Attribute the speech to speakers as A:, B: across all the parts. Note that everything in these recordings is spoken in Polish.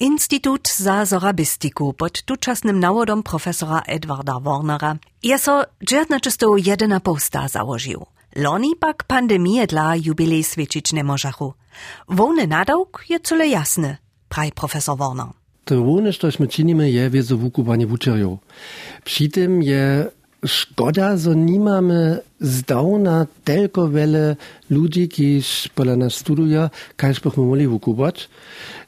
A: Institut za zorabistiku pod tučasnym nawodom profesora Edwarda Warnera je so 1901 posta założył. Loni pak pandemie dla jubilej świecić nie możachu. Wony nadałk je cyle jasny, praj profesor Warner.
B: To wony, my czynimy, je wiezo wukuwanie wuczerjów. Przy tym je Škoda, so nimamy zdawna tylko wiele ludzi, kiż pola nas studuje, każ byśmy mogli wykupać.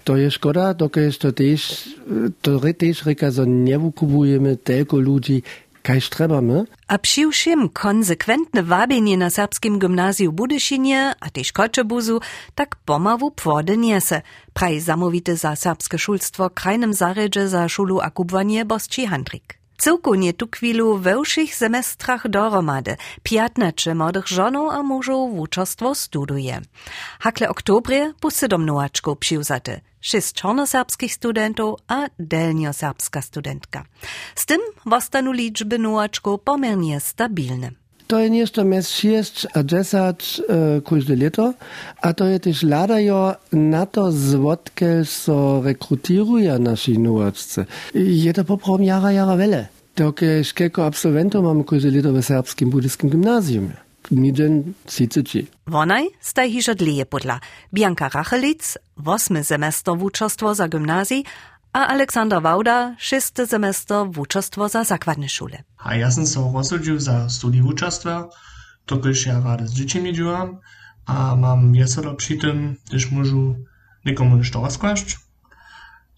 B: To jest szkoda, dokąd to też, to też reka, że nie wykupujemy tylko ludzi, każ trebamy.
A: A przyjszym konsekwentne wabienie na serbskim gimnazju Budyszynie, a też Koczebuzu, tak pomału płody niese. Praj zamówity za serbskie szulstwo krajnym zaredzie za szulu a kubwanie Bosci Handrik. Całkonie tu chwilu we všich semestrach dohromady. Piatnacze młodych żonów a mużów wuczostwo studuje. Hakle oktobrie bu siedom nowaczków przyjuzate. Sześć czarnoserbskich studentów a delnioserbska studentka. Z tym wostanu liczby nowaczków pomiernie stabilne
B: to je nešto med 6 a 10 uh, e, každé a to je tiež hľadajú na to, zvodkiaľ so rekrutírujú naši nováčce. Je to poprom jara, jara veľa. Dokiaľ škeko absolventov mám každé leto v serbskim buddhiskim gymnázium. Nidzien cicyci.
A: Wonaj staj hiż odlije podla. Bianka Rachelic, wosmy semestr wuczostwo za a Aleksander Wauda, szósty semestr wučerstvo za zakładne szule.
C: A ja sam so rozsudžił za studij wučerstva, tokiž ja rade z dzieciami dziułam, a mam wieselo przy tym, gdyż môžu nikomu ništo rozkłaść.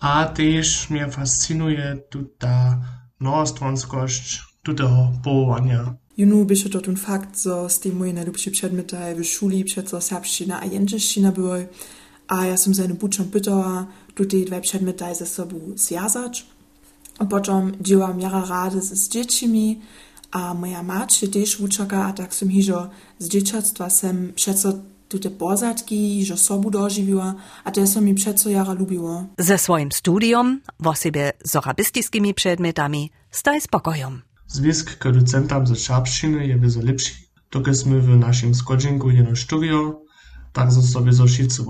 C: A też mnie fascinuje tuta mnohostronskość tutego powołania.
D: Junu byše to ten fakt, że z tym moje najlepsze przedmioty w szuli przeco serbszczyna a jęczyszczyna były, a ja sam seine bučom pytała, tutaj dwie przedmioty ze sobą związać. A potem działam jara rady z dziećmi, a moja macie też uczaka, a tak sam hiżo z dzieciactwa sem przeco tute pozadki, że sobu dożywiła, a to som mi przeco jara lubiło.
A: Ze swoim studium, w sobie z arabistickimi przedmiotami, staj spokojom.
C: Związk k docentam ze serbszczyny je bardzo lepszy. Dokąd w naszym skodzinku jeno studio, tak że sobie zo wszyscy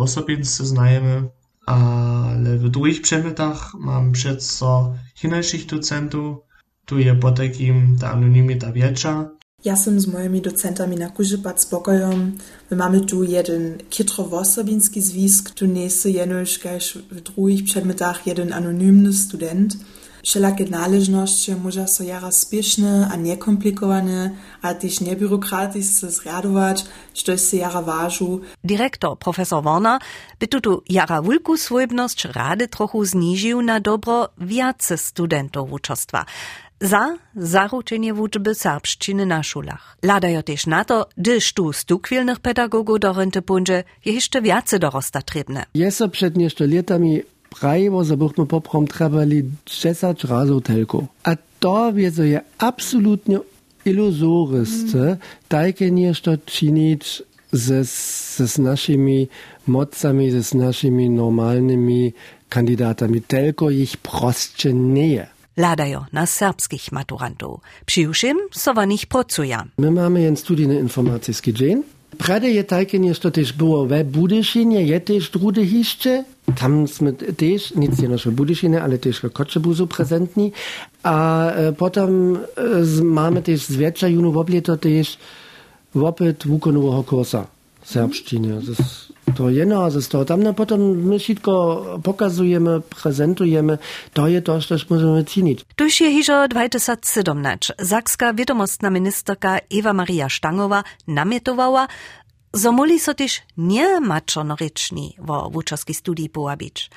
C: znajemy, ale w drugich przedmiotach mam przeco innych docentów, tu je po takim ta anonimita większa,
D: ja sam z moimi docentami na kužepat spokojom. My mamy tu jeden kitro-wosobinski zwisk, tu nese jenož kaž w drugich przedmiotach jeden anonimny student. Wszelakie należności może so jara spieszne, a niekomplikowane, a też niebiurokratyczne zriadować, što se jara ważu.
A: Dyrektor profesor Warner by tu jara wulku swojbność rady trochu zniżył na dobro wiace studentów uczestwa za zaručenie wuczby serbszczyny na szulach. Ladajo też na to, gdyż tu stukwilnych pedagogów do rynty punże je jeszcze więcej dorosta trebne.
B: Jest przed jeszcze latami prawo, że byśmy poprom trebali 10 razy telko. A to wiezo je absolutnie iluzorysce, mm. takie jeszcze czynić ze, z naszymi mocami, ze z naszymi normalnymi kandydatami. Tylko ich prostsze nie
A: ladajo na serbskich maturantów. Przyjuszym sowa nich pracuja.
B: My mamy jen studijny informacyjski dzień. Prade je takie jeszcze też było we Budyszynie, je też drugie hiszcze. Tam sme też, nic nie nasze Budyszyny, ale też w Koczebuzu prezentni. A e, potem e, mamy też z wiecza junu w oblieto też wopyt wukonowego kursa serbszczyny. To jedno, z toho. Tam potom my všetko pokazujemy, prezentujemy, to je to, čo musíme cíniť.
A: Tuž je hižo 2017 Sakska wiadomostna ministerka Eva Maria Stangowa namietowała, Zomuli so też nie maczonoryczni wo wuczarski studii połabić.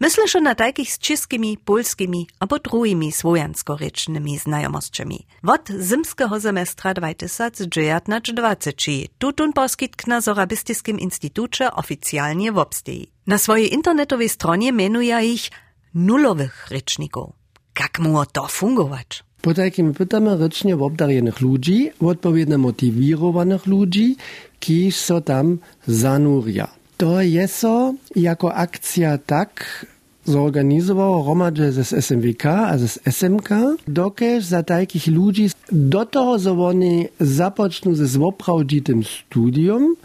A: Myślę, że na takich z czeskimi, polskimi albo drugimi słowianskorycznymi znajomosćami. Od zimskiego semestra 2019 tutun poskitkna z Arabistyskim Instytucie oficjalnie w obstei. Na swojej internetowej stronie menuje ich nulowych ryczników. Jak mu to fungować?
B: Po takim pytamy rycznie obdarjenych ludzi, odpowiednio motiwirowanych ludzi, kiż so tam zanuria. To je so jako akcja tak zorganizował romadže z SMWK a z SMK, dokež za takich ludzi do toho, że oni zapoczną ze zwoprawdzitym studium,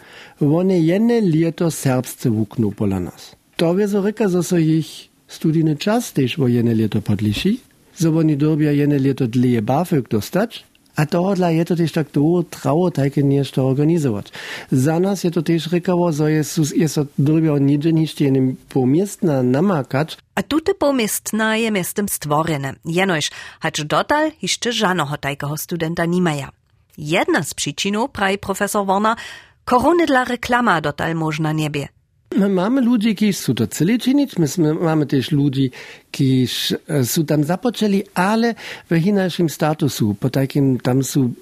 B: oni jedne lieto serbsce wukną pola nas. To wie so reka, że so ich studijny czas też o jedne leto podliši, so oni dobia jedne leto dlije bafök dostać, a tohodla je to też tak długo trało takie nešto organizować. Za nas je to też rekało, że jest, jest to dobia nigdzie niż jednym pomiestna namakać.
A: A tute pomiestna je miestem stworene, jenoż, hacz dotal jeszcze żadnego takiego studenta nie maja. Jedna z przyczynów, praj profesor Warner, korony dla reklama dotal można niebie.
B: My mamy ludzi, którzy są to celi czynić, my mamy też ludzi, którzy są tam zapoczęli, ale w inaczym statusu, po takim tam są,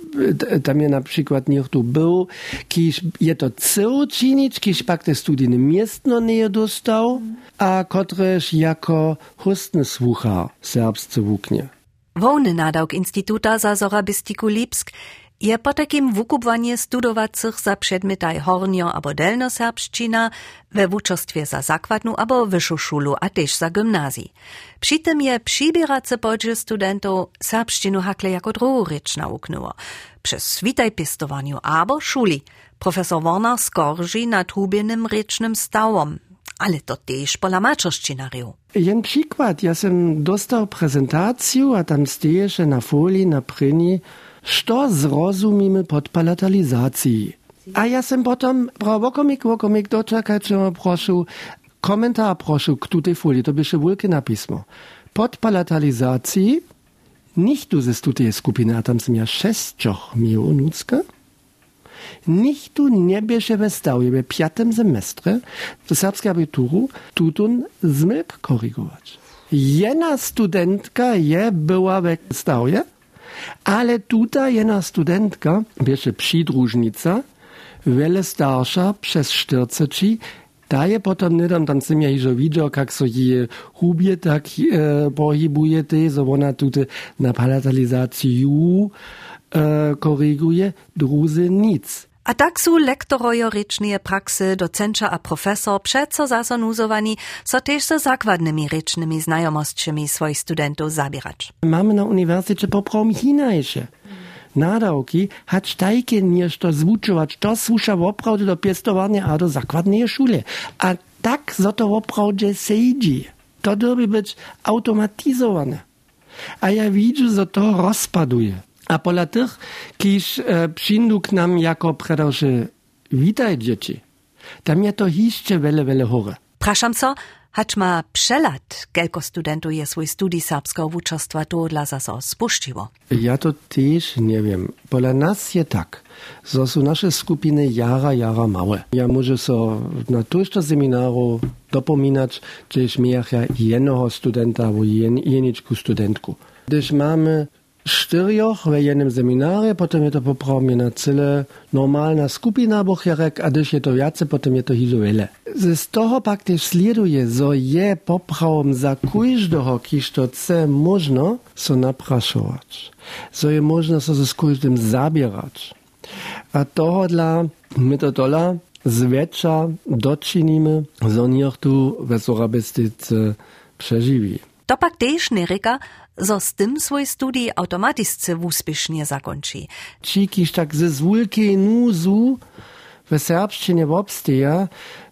B: tam je na przykład niech tu był, którzy je to cel czynić, którzy pak te studijne miestno nie dostał, a któryś jako hostny słucha serbscy włóknie.
A: Wołny nadałk Instytuta za Zorabistiku Lipsk je po takim wukubwanie studowacych za przedmietaj hornio albo delnoserbszczyna we wuczostwie za zakładnu albo wyższą szulu, a też za gimnazji. Przy tym je przybierace podzie studentów serbszczynu hakle jako drugą rycz nauknęło. Przez switaj pistowaniu albo szuli. Profesor Warner skorży nad hubienym rycznym stałom, ale to też pola maczorszczynariu.
B: Jen przykład, ja sam dostał prezentację, a tam steje na folii, na pryni, što zrozumimy pod palatalizacji. A ja sam potom wokomik, wokomik doczekać, proszę, komentar proszę k tej folii, to bysze wielkie napismo. Pod palatalizacji, nicht du ze tutaj skupiny, a tam są ja sześcioch milionucka, nicht tu nie bierze we stawie, we piątym semestrze, w serbskiej abituru, tutun zmyk korygować. Jedna studentka je była stawie, ale tutaj jedna studentka, bierze przydrużnica, wiele starsza, przez 40, daje potem nie tam ja już widział, jak so je hubie tak e, pohybuje, te, so ona tutaj na palatalizację e, koryguje, druzy nic.
A: A tak są lektorojo ryczne praksy, docenča a profesor przeco zasonuzowani, so też ze zakładnymi rycznymi znajomostmi swoich studentów zabierać.
B: Mamy na uniwersytecie poprawmy hinajsze. Nadawki hać tajkie nieszto zwuczować, to słusza woprawdy do piestowania a do zakładnej szule. A tak zo to woprawdzie sejdzi. To doby być automatyzowane. A ja widzę, że to rozpaduje. A pola tych, kiż e, przyjdą k nam jako przedawszy witaj dzieci, tam je to jeszcze wiele, wiele chore.
A: Praszam co, hacz ma przelat, kelko studentów je swój studii serbskiego wuczostwa tu dla zaso spuściło.
B: Ja to też nie wiem. Pola nas je tak, że są nasze skupiny jara, jara małe. Ja muszę so na tużto seminaru dopominać, że już miałam jednego studenta, albo jeniczku studentku. Gdyż mamy czterioch w jednym seminarze, potem je to poprawnie na cyle normalna skupina bocherek, a gdyż je to więcej, potem je to hizo wiele. Z toho pak też sleduje, że je poprawom za każdego, kiż to chce, można so napraszować. Że je można so z każdym zabierać. A toho dla my to dola zwiecza doczynimy, że niech tu w Sorabistyce przeżywi.
A: To pak też nie zo z tym swój studij automatisce úspěšně zakončí.
B: Ci, kiż tak ze zwulkiej nuzu w serbszczynie obsteja,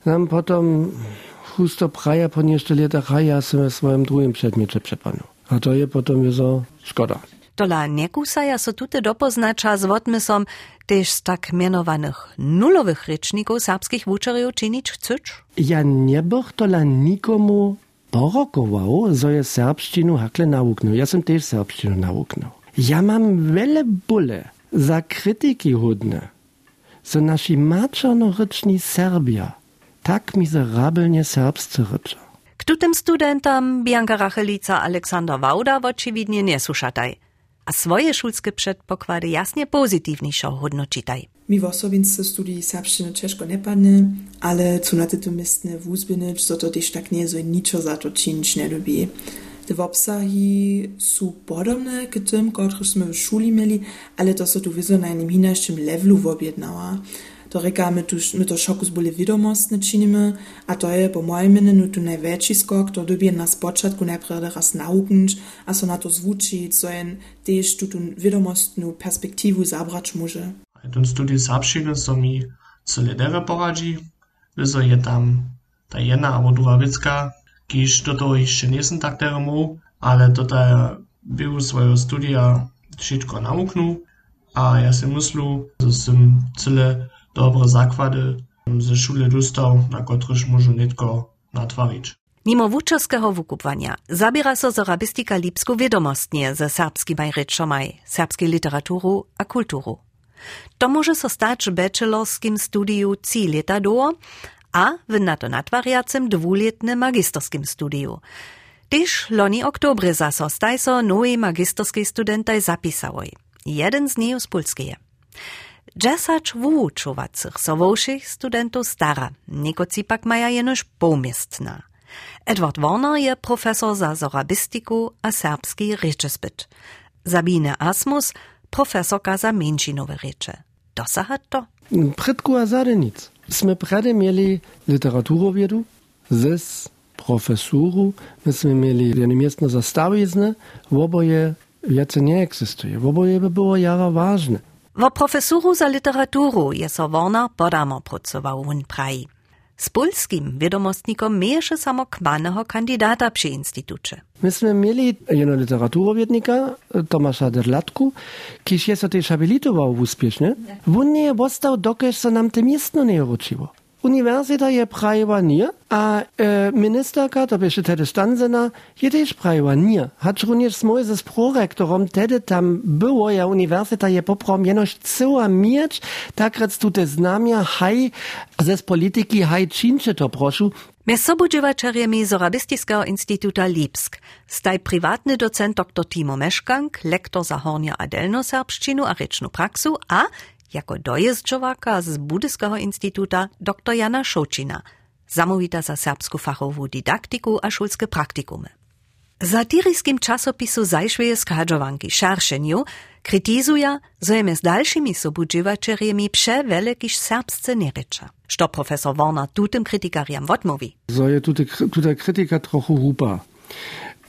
B: nam potom husto praja po jeszcze latach, ja w swoim drugim przedmiocie przepanu. A to je potom jo szkoda.
A: Tola nekusaja so tute dopoznacza z odmysom też z tak mianowanych nulowych ryczników serbskich wuczerów czynić chcesz?
B: Ja nie bych tola nikomu porokował, że serbszczynu hakle nauknął. Ja sam też serbszczynu nauknął. Ja mam wiele bóle za krytyki hodne, że nasi maczornoryczni Serbia tak mizerabelnie serbscy ryczą.
A: K tutym studentom Bianka Rachelica Aleksander Wauda oczywiście nie suszataj, a swoje szulskie przedpokłady jasnie pozytywniejszo hodnočitaj.
D: Mi w osobince studii serbszczyny ciężko nie ale co na tytu mistne wuzbynyć, so to też tak nie, że niczo za to czynić nie. Te obsahi są podobne k tym, w szuli mieli, ale to so tu wizo na jednym inaczym levelu wobjednała. To reka, my, tu, my to šokus boli wiadomostne činimy, a to je po mojem mieniu tu najväčší skok, to dobie na spočatku najprve raz nauknąć, a so na to zvučiť, so jen tež tu tu perspektívu zabrać może.
C: Ten studij serbščiny so mi celé dere poradzi, vizo je tam ta jedna alebo druhá vecka, kiż do toho nie jestem tak termu, ale tutaj był swojego studia wszystko nauknął, a ja si myślę, że są tyle dobre zakłady ze szule dostał, na których może netko natwarić.
A: Mimo wučerského wukupwania zabiera so zorabistika lipsku wiadomostnie ze serbskimaj rečomaj, serbskiej literaturu a kulturu. To może so stać bachelorskim studiu trzy lata do, a w na to natwariacym dwuletnym magisterskim studiu. Tyż loni oktobre zaso staj so nowy magisterskiej studentaj zapisałoj. Jeden z niej z polskie. Dżesacz wuczowacych so wołszych studentów stara, niekoci pak maja jenoż półmiestna. Edward Warner je profesor za zorabistiku a serbski rečespit. Sabine Asmus profesorka za menšinove reče. Dosahat to?
B: Predku a zade nic. Sme prede mieli literaturowiedu, zes profesuru, my sme mieli jedno miestno zastawizne, oboje wiece nie eksistuje. Oboje by było jara ważne.
A: Wo profesuru za literaturu je so Warner podamo pracował w praji. Z polskim wiadomostnikom mieješe samo kmanego kandidata przy instytucie.
B: Myśmy mieli jedno literaturowiednika, Tomasza Derlatku, kiż jest o tej habilitował uspiesznie. On nie został, dokeż so nam te miestno nie uročiło. uniwersytet prajwa nie, a e, ministerka, to byście tedy Stanzena, je też prajwa nie. Hacz również smój ze prorektorom, tedy tam było, ja uniwersytet je poprom jenoś cyła miecz, tak rec tu te znamia, haj, ze polityki, haj czynczy to proszę,
A: Meso budziewaczarjemi Zorabistiskiego Instytuta Lipsk. Staj prywatny docent dr Timo Meszkank, lektor za hornia adelno-serbszczynu a praksu, a jako dojezdžovaka z Budyskiego Instytuta dr Jana Šočina, zamówita za serbsku fachową didaktiku a szulskie praktikumy. Satirijskim czasopisu zajszweje skadżowanki Szarszeniu krytizuje, że je z dalszymi sobudziwaczeriemi prze wielekiś serbsce nie rycza. Što profesor Warner tutym krytikariam odmówi.
B: So je tutaj, krytyka trochę hupa.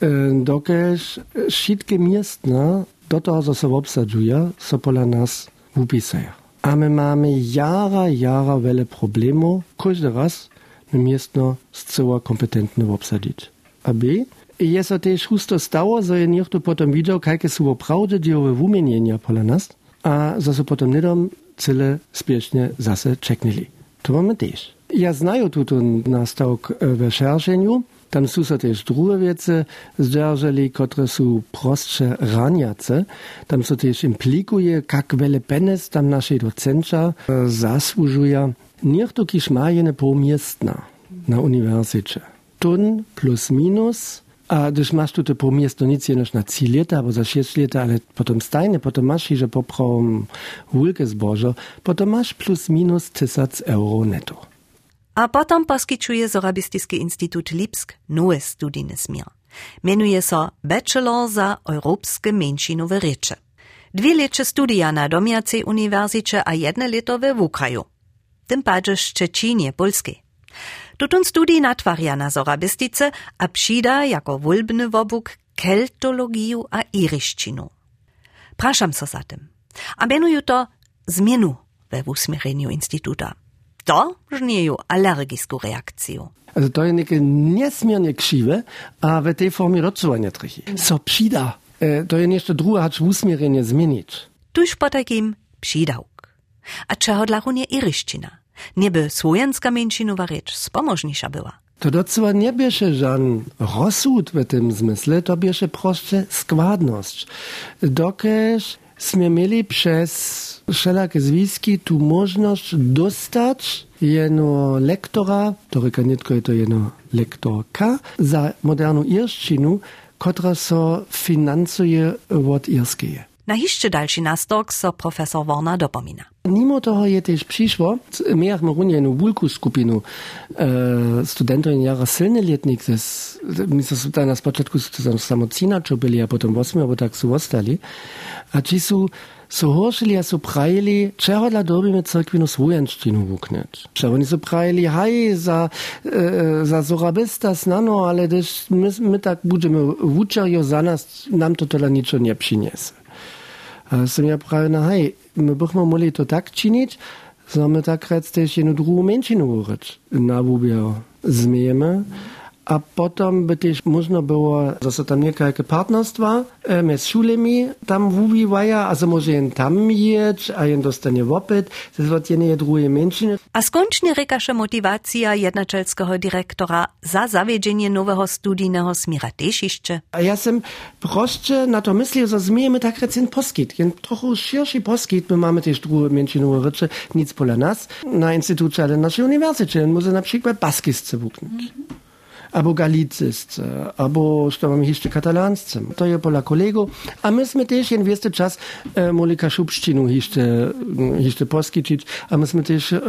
B: E, dokeż wszystkie miestna do toho, co się obsadzuje, so pola nas upisają. A my mamy jara, jara wiele problemów, każdy raz my miestno zcela kompetentne obsadzić. A B, jest to też husto stało, że je niekto potem widział, jakie są prawdy dziełowe umienienia pola nas, a że się potem niedom cyle spiesznie zase czeknili. To mamy też. Ja znaję tutaj nastałk w szerszeniu, tam są so też drugie wiece zdzierżeli, które są prostsze raniace. Tam so też implikuje, jak wiele penes tam nasi docenca e, zasłużuje. Niech to kiż ma jene półmiestna na uniwersycie. Tun plus minus a gdyż masz tutaj po miesto nic jenoś na 3 lata, albo za 6 lata, ale potem stajnie, potem masz że poprawą wulkę zbożo, potem masz plus minus 1000 euro netto.
A: A potem poskiczuje Zorabistyski Instytut Lipsk nowe studijne smier. Mianuje so Bachelor za europskie menšinowe reče. Dwie lecze studia na domiacej uniwersycie a jedne leto we Wukraju. Tym padzie Szczecinie, Polskiej. Tutun studij natwarja na zorabistice a přida jako wulbny wobuk keltologiju a iriščinu. Prašam so za tym. A menuju to zmienu we usmiereniu instytuta. To żnieju alergisku reakciju.
B: Also to je neke niesmiernie krzywe, a w tej formie rocowania trichy. So přida. E, to je jeszcze drugie, hacz usmierenie zmienić.
A: Tuż po takim přidałk. A czego dla runie iriščina? Nieby słojenska menšinowa rzecz spomożniejsza była.
B: To docela nie bierze żaden rozsud w tym zmysle, to bierze proste składność. Dokeż sme mieli przez wszelakie związki tu możliwość dostać jeno lektora, to nie to jeno lektorka, za moderną irszczinu, która so finansuje od irskiej.
A: Na jeszcze dalszy nastok so profesor Warner dopomina.
B: Mimo toho je też przyszło, my mamy jedną wielką skupinu e, studentów jara silny letnik, my są na początku samo cinaczą byli, a potem osmi, albo tak są ostali, a ci są so horszyli, a so prajili, czego dla dobimy cerkwinu swojenszczynu wuknąć. Czego oni so prajili, haj, za, e, za zorabista znano, ale też my, my tak będziemy wuczerjo za nas, nam to tyle niczego nie przyniesie. A sam ja prawie na hej, my bychom mogli to tak czynić, że my tak też jedną drugą mężczyznę użyć. Na wubie zmiejemy, a potom by też można było, że są tam niekalkie partnerstwa e, między szulami tam wubiwaja, a że może jen tam jeć, a jen dostanie opyt, to jest jedne drugie mężczyzny.
A: A skończnie rekaše motivacja jednaczelskiego dyrektora za zawiedzenie nowego studijnego smira też jeszcze.
B: A ja sam proste na to myślę, że zmiejemy tak recen poskit, jen trochę szerszy poskit, my mamy też drugie mężczyznowe rzeczy, nic pola nas, na instytucie, ale naszej uniwersytecie, może na przykład baskisce wuknąć. Mm -hmm albo galicysce, albo što mam jeszcze katalansce. To je pola kolego. A myśmy też jen wiesty czas e, moli kaszubszczynu jeszcze, jeszcze poskiczyć, a myśmy też e,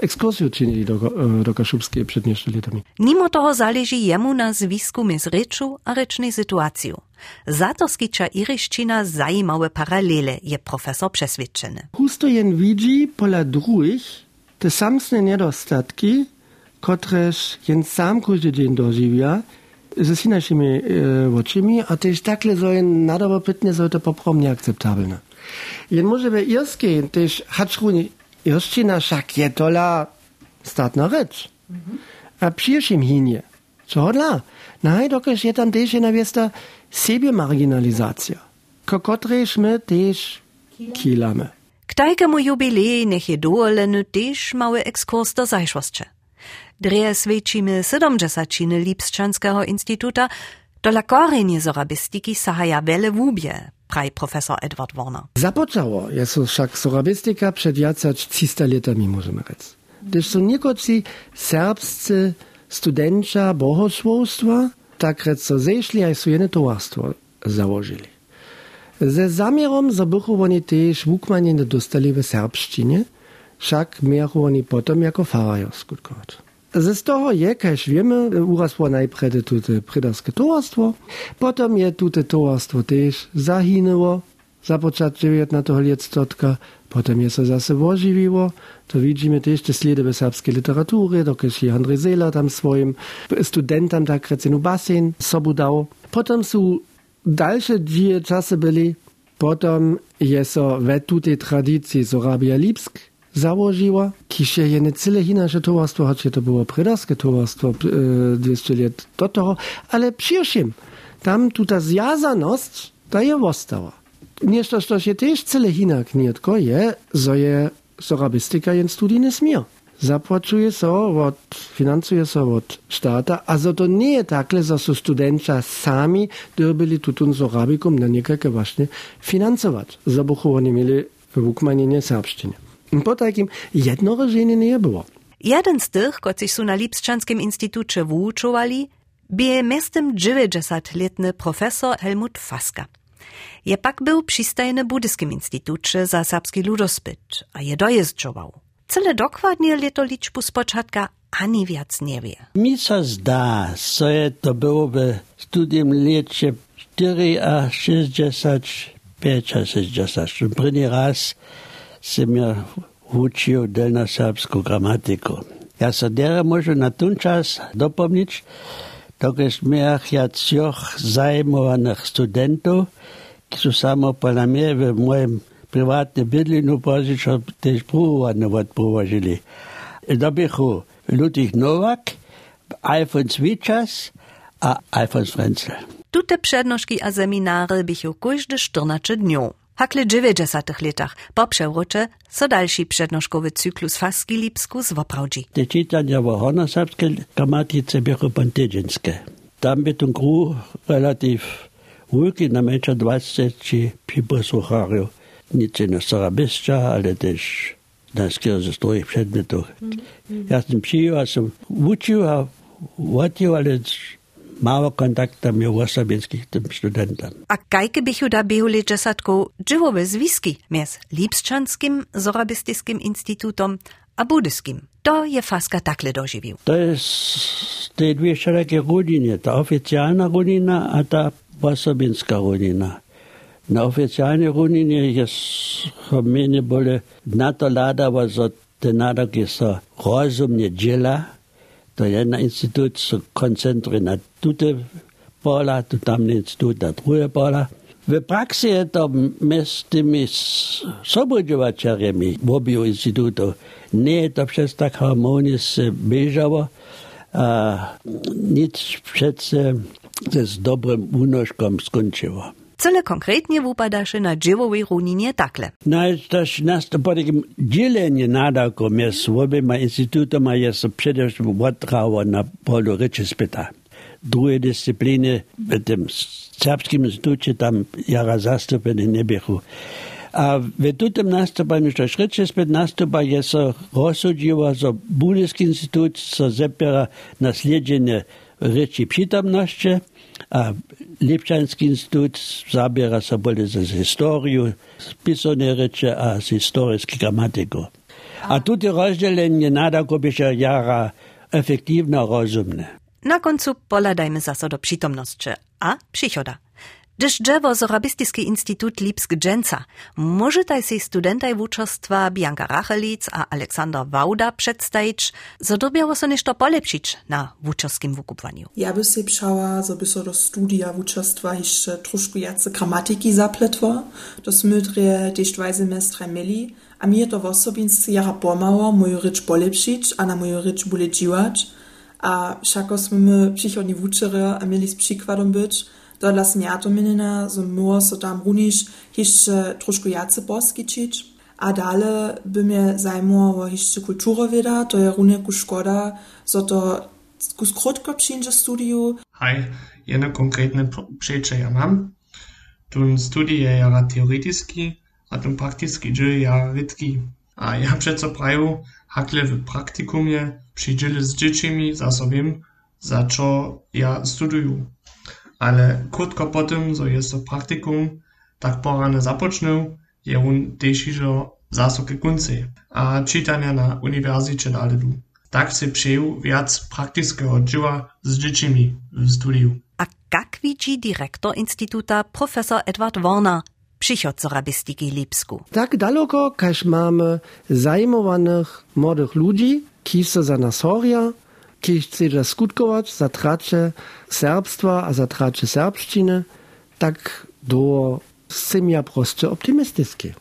B: ekskursję czynili do, e, do kaszubskiej przed jeszcze latami.
A: Mimo toho zależy jemu na zwisku między a rycznej sytuacją. Za to skicza iryszczyna zajímawe paralele, je profesor przeświadczony.
B: Husto jen widzi pola druhich te samsne niedostatki, kotreż jen sam każdy dzień dożywia, ze sinaszymi e, oczymi, a też takle so jen nadobo pytnie so to poprawnie akceptabelne. Jen może we irskiej też haczruni irszczyna szak je tola statna rzecz. A przyjszym hinie. Co dla? Naj, dokaż je tam też jedna wiesta siebie marginalizacja. Kokotreż my też kilamy.
A: K tajkemu jubileji nech je dovoleno też mały ekskurs do zajszłości. Dreje svedčimy 70 Lipszczanskiego Instytuta, do la korenie zorabistiki sahaja wiele wubie, praj profesor Edward Warner.
B: Započało jest však sorabistika przed jacać 300 latami, możemy rzec. Gdyż są niekoci serbscy studenci bohosłowstwa, tak rzec zeszli, a są jedno towarstwo założyli. Ze zamierom, że bychu oni też wukmanie dostali w serbszczynie, však oni potom jako farajo skutkować. Z toho je, kaž wiemy, urasło najpierw tute prydarskie towarstwo, potem je tute towarstwo też zahinęło, zapoczat 19 lietstotka, potem je se zase ożywiło, to widzimy też te ślady serbskiej literatury, dokąd je Andrzej Zela tam swoim studentom tak recenu basen sobu dał. Potem są dalsze dwie czasy byli, potem je so we tutej tradycji Sorabia Lipsk, założyła, kisze je nie cyle inaczej towarstwo, choć to było prydarskie towarstwo e, 200 lat do toho, ale przyjrzym, tam tuta zjazaność, ta je ostała. Nieszto, što się też cyle inak nie tylko je, że je sorabistyka jen studijny smier. Zapłacuje so od, finansuje so od štata, a za to nie je takle, że są studenci sami dobili tutun sorabikum na niekakve właśnie finansować, za oni mieli wukmanienie serbszczyny. Po takim jednorożeniu nie było.
A: Jeden z tych, którzy są na Lipszczanskim Instytucie wuczowali, był miestem 90-letny profesor Helmut Faska. Je pak był przystajny Buddyskim Instytucie za serbski ludospyt, a je dojeżdżował. Cele dokładnie leto liczbu z początka ani wiac nie wie.
E: Mi się zda, co je to było w studium lecie 4 a 65 a 60. První raz sem ja učil delno-serbsku gramatiku. Ja sa dere môžu na ten čas dopomniť, dokaz miach ja cioch zajmovaných studentov, ki sú samo podľa mňa v mojom privátne bydlinu pozičo tež prúvane odpovažili. Dobichu Ludwig Nowak, Alfons Wiczas a Alfons Frenzel.
A: Tute przednoszki a seminary bychu każde 14 dniów. Hakle 90 latach po przewrocie so dalszy przednoszkowy cyklus Faski Lipsku zwoprawdzi.
E: Te czytania w honoserbskiej gramatyce były pontydzienskie. Tam by ten gru relatyw wielki, na mecza 20 posłuchariów. Nic na Sarabiscza, ale też na skierze strojów przedmiotów. Ja jestem przyjął, a sam uczył, a łacił, ale mało kontaktami osobieckich tym studentom.
A: A kajke bychu da behuli czasatku dżywowe zwiski między Lipszczanskim Zorabistyskim Instytutom a Budyskim. To je Faska takle dożywił.
E: To jest te dwie szerokie rodziny, ta oficjalna rodzina, a ta osobinska rodzina. Na oficjalnej rodzinie jest mnie bole na to lada, że ten naród jest rozumnie dziela, to jedna instytut se koncentruje na tute pola, tu tamny instytut na drugie pola. W praksi je to z tymi sobudžovačarjami v obiju institutov nie je to přes tak harmonijnie biežało, a nic přece se s dobrym únožkom.
A: Cele konkretnie wypadasze na dziełowej runinie takle.
E: No, też nas to po takim dzieleniu nadawką między obiema instytutami jest przede wszystkim odtrało na polu ryczyspyta. Drugie dyscypliny w tym serbskim instytucie tam jara zastąpiony nie bychu. A w tym następaniu, że ryczyspyt następa jest rozsudziło, że Budyjski Instytut so zepiera na sledzenie ryczy przytomności, a Lipczanski Instytut zabiera sobie z historii, spisane rycze, a z gramatyku. A tutaj rozdzielenie nada się jara efektywne, rozumne.
A: Na końcu poladajmy zase do przytomności, a przychoda. Gdyż drzewo Zorabistyski Instytut Lipsk Dżęca, może taj się studentaj wuczostwa Bianka Rachelic a Aleksander Wauda przedstawić, zo dobiało so nešto polepszyć na wuczowskim wykupwaniu.
D: Ja by się przała, zo by so do studia wuczostwa jeszcze troszkę jace gramatyki zapletło, to smydrie też dwa semestre mieli, a mnie to w osobinscy jara pomała moju rycz polepszyć, a na moju rycz dziwać, a wszako my przychodni wuczere, a mieli z przykładom być, to dla smiatominina, so mur so tam runiš jeszcze troszkę jace poskičić. A dale by mnie zajmowało jeszcze kulturoweda, to je runieku szkoda, so to kus krótko przyjdzie studiu.
C: Hej, jedno konkretne przejście ja mam. Tun studij je jara teoretyski, a tun praktyski dziel jara rytki. A ja przeco praju, hakle w praktikumie przyjdzieli z dziećmi za sobie, za co ja studiuję ale krótko po tym, co jest to praktikum, tak porane započnął, je on też iżo zasoke kunce, a czytania na uniwersytecie dalej du. Tak się przyjął wiac praktycznego dzieła z dziećmi w studiu.
A: A jak widzi dyrektor Instytuta profesor Edward Warner przychod zorabistyki Lipsku?
B: Tak daleko, każ mamy zajmowanych młodych ludzi, kisa za nas horia, kiež chce skutkować za tracie serbstwa, a za tracie serbszczyny, tak do sem ja prosto optymistyczny.